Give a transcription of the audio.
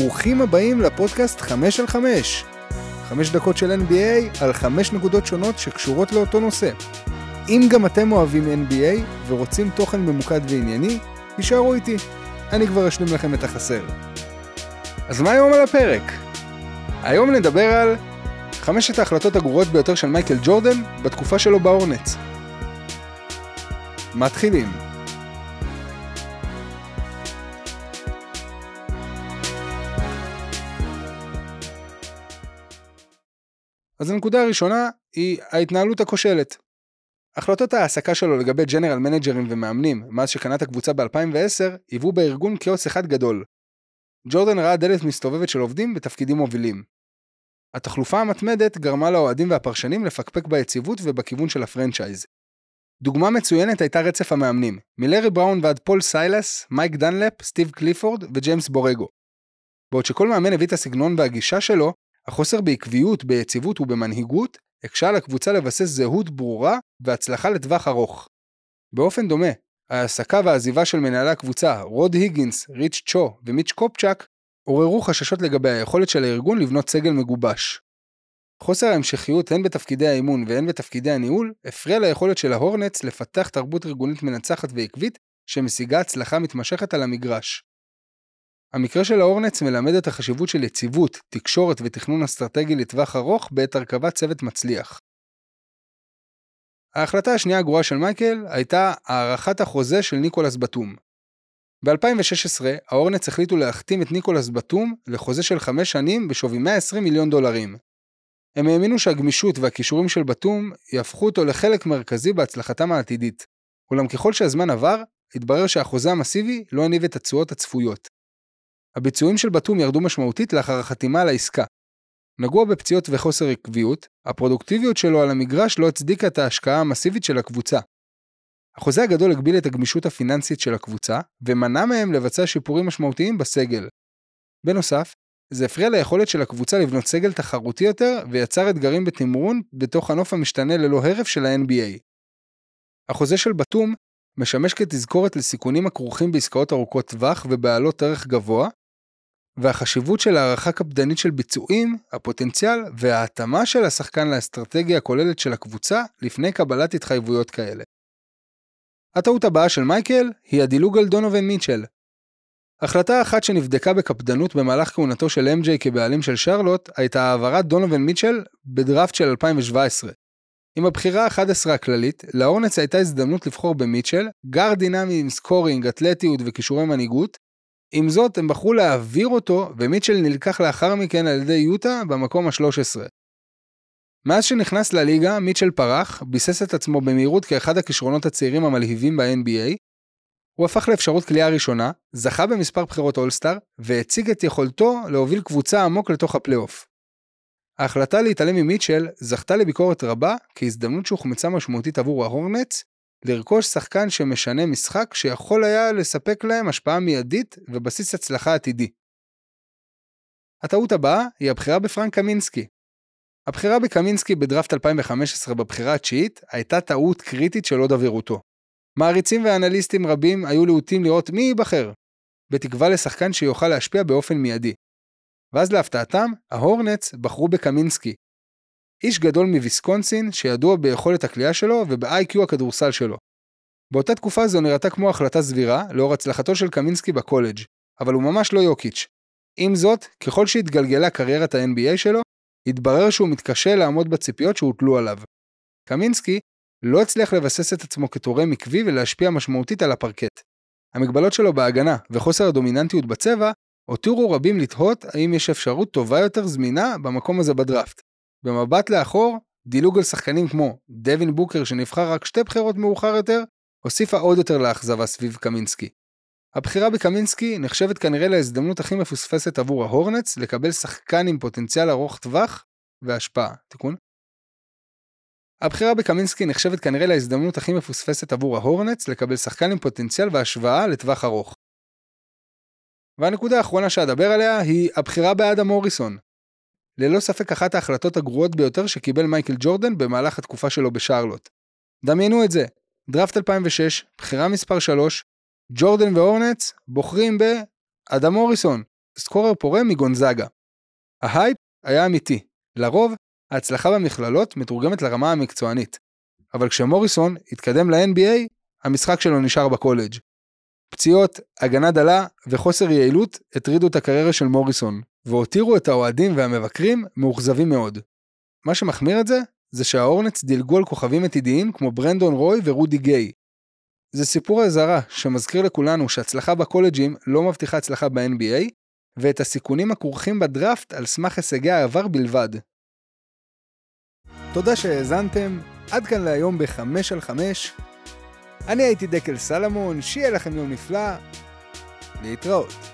ברוכים הבאים לפודקאסט 5 על 5. 5 דקות של NBA על 5 נקודות שונות שקשורות לאותו נושא. אם גם אתם אוהבים NBA ורוצים תוכן ממוקד וענייני, תישארו איתי. אני כבר אשלים לכם את החסר. אז מה היום על הפרק? היום נדבר על חמשת ההחלטות הגרועות ביותר של מייקל ג'ורדן בתקופה שלו באורנץ. מתחילים. אז הנקודה הראשונה היא ההתנהלות הכושלת. החלטות ההעסקה שלו לגבי general manager ים ומאמנים מאז שקנה את הקבוצה ב-2010 היוו בארגון כאוס אחד גדול. ג'ורדן ראה דלת מסתובבת של עובדים בתפקידים מובילים. התחלופה המתמדת גרמה לאוהדים והפרשנים לפקפק ביציבות ובכיוון של ה franchise. דוגמה מצוינת הייתה רצף המאמנים, מלארי בראון ועד פול סיילס, מייק דנלפ, סטיב קליפורד וג'יימס בורגו. בעוד שכל מאמן הביא את הסגנון והגישה שלו, החוסר בעקביות, ביציבות ובמנהיגות הקשה על הקבוצה לבסס זהות ברורה והצלחה לטווח ארוך. באופן דומה, ההעסקה והעזיבה של מנהלי הקבוצה, רוד היגינס, ריץ' צ'ו ומיץ' קופצ'אק, עוררו חששות לגבי היכולת של הארגון לבנות סגל מגובש. חוסר ההמשכיות הן בתפקידי האימון והן בתפקידי הניהול, הפריע ליכולת של ההורנץ לפתח תרבות ארגונית מנצחת ועקבית, שמשיגה הצלחה מתמשכת על המגרש. המקרה של ההורנץ מלמד את החשיבות של יציבות, תקשורת ותכנון אסטרטגי לטווח ארוך בעת הרכבת צוות מצליח. ההחלטה השנייה הגרועה של מייקל הייתה הארכת החוזה של ניקולס בתום. ב-2016 ההורנץ החליטו להחתים את ניקולס בתום לחוזה של חמש שנים בשווי 120 מיליון דולרים. הם האמינו שהגמישות והכישורים של בתום יהפכו אותו לחלק מרכזי בהצלחתם העתידית. אולם ככל שהזמן עבר, התברר שהחוזה המסיבי לא הניב את התשואות הצפויות. הביצועים של בתום ירדו משמעותית לאחר החתימה על העסקה. נגוע בפציעות וחוסר עקביות, הפרודוקטיביות שלו על המגרש לא הצדיקה את ההשקעה המסיבית של הקבוצה. החוזה הגדול הגביל את הגמישות הפיננסית של הקבוצה, ומנע מהם לבצע שיפורים משמעותיים בסגל. בנוסף, זה הפריע ליכולת של הקבוצה לבנות סגל תחרותי יותר, ויצר אתגרים בתמרון בתוך הנוף המשתנה ללא הרף של ה-NBA. החוזה של בתום משמש כתזכורת לסיכונים הכרוכים בעסקאות ארוכות טווח ובעלות ערך גבוה, והחשיבות של הערכה קפדנית של ביצועים, הפוטנציאל וההתאמה של השחקן לאסטרטגיה הכוללת של הקבוצה לפני קבלת התחייבויות כאלה. הטעות הבאה של מייקל היא הדילוג על דונובן מיטשל. החלטה אחת שנבדקה בקפדנות במהלך כהונתו של MJ כבעלים של שרלוט הייתה העברת דונובן מיטשל בדראפט של 2017. עם הבחירה ה-11 הכללית, להורנץ הייתה הזדמנות לבחור במיטשל, גארד דינמי עם scoring, אתלטיות וכישורי מנהיגות, עם זאת, הם בחרו להעביר אותו, ומיטשל נלקח לאחר מכן על ידי יוטה במקום ה-13. מאז שנכנס לליגה, מיטשל פרח, ביסס את עצמו במהירות כאחד הכישרונות הצעירים המלהיבים ב-NBA, הוא הפך לאפשרות קליעה ראשונה, זכה במספר בחירות All-Star, והציג את יכולתו להוביל קבוצה עמוק לתוך הפלייאוף. ההחלטה להתעלם ממיטשל זכתה לביקורת רבה כהזדמנות שהוחמצה משמעותית עבור ההורנץ, לרכוש שחקן שמשנה משחק שיכול היה לספק להם השפעה מיידית ובסיס הצלחה עתידי. הטעות הבאה היא הבחירה בפרנק קמינסקי. הבחירה בקמינסקי בדראפט 2015 בבחירה התשיעית הייתה טעות קריטית של עוד עבירותו. מעריצים ואנליסטים רבים היו להוטים לראות מי ייבחר, בתקווה לשחקן שיוכל להשפיע באופן מיידי. ואז להפתעתם, ההורנץ בחרו בקמינסקי, איש גדול מוויסקונסין שידוע ביכולת הכלייה שלו וב-IQ הכדורסל שלו. באותה תקופה זו נראתה כמו החלטה סבירה לאור הצלחתו של קמינסקי בקולג', אבל הוא ממש לא יוקיץ'. עם זאת, ככל שהתגלגלה קריירת ה-NBA שלו, התברר שהוא מתקשה לעמוד בציפיות שהוטלו עליו. קמינסקי לא הצליח לבסס את עצמו כתורם עקבי ולהשפיע משמעותית על הפרקט. המגבלות שלו בהגנה וחוסר הדומיננטיות בצבע הותירו רבים לתהות האם יש אפשרות טובה יותר זמינה במקום הזה בדראפט. במבט לאחור, דילוג על שחקנים כמו דווין בוקר שנבחר רק שתי בחירות מאוחר יותר, הוסיפה עוד יותר לאכזבה סביב קמינסקי. הבחירה בקמינסקי נחשבת כנראה להזדמנות הכי מפוספסת עבור ההורנץ לקבל שחקן עם פוטנציאל ארוך טווח והשפעה. תיקון? הבחירה בקמינסקי נחשבת כנראה להזדמנות הכי מפוספסת עבור ההורנץ לקבל שחקן עם פוטנציאל והשוואה לטווח ארוך. והנקודה האחרונה שאדבר עליה היא הבחירה באדם מוריסון, ללא ספק אחת ההחלטות הגרועות ביותר שקיבל מייקל ג'ורדן במהלך התקופה שלו בשרלוט. דמיינו את זה, דראפט 2006, בחירה מספר 3, ג'ורדן והורנץ בוחרים באדם מוריסון, scorer פורה מגונזאגה. ההייפ היה אמיתי. לרוב, ההצלחה במכללות מתורגמת לרמה המקצוענית. אבל כשמוריסון התקדם ל-NBA, המשחק שלו נשאר בקולג'. פציעות, הגנה דלה וחוסר יעילות הטרידו את הקריירה של מוריסון, והותירו את האוהדים והמבקרים מאוכזבים מאוד. מה שמחמיר את זה, זה שההורנץ דילגו על כוכבים עתידיים כמו ברנדון רוי ורודי גיי. זה סיפור אזהרה שמזכיר לכולנו שהצלחה בקולג'ים לא מבטיחה הצלחה ב-NBA, ואת הסיכונים הכרוכים בדראפט על סמך הישגי העבר בלבד. תודה שהאזנתם, עד כאן להיום ב-5 על 5. אני הייתי דקל סלמון, שיהיה לכם יום נפלא, להתראות.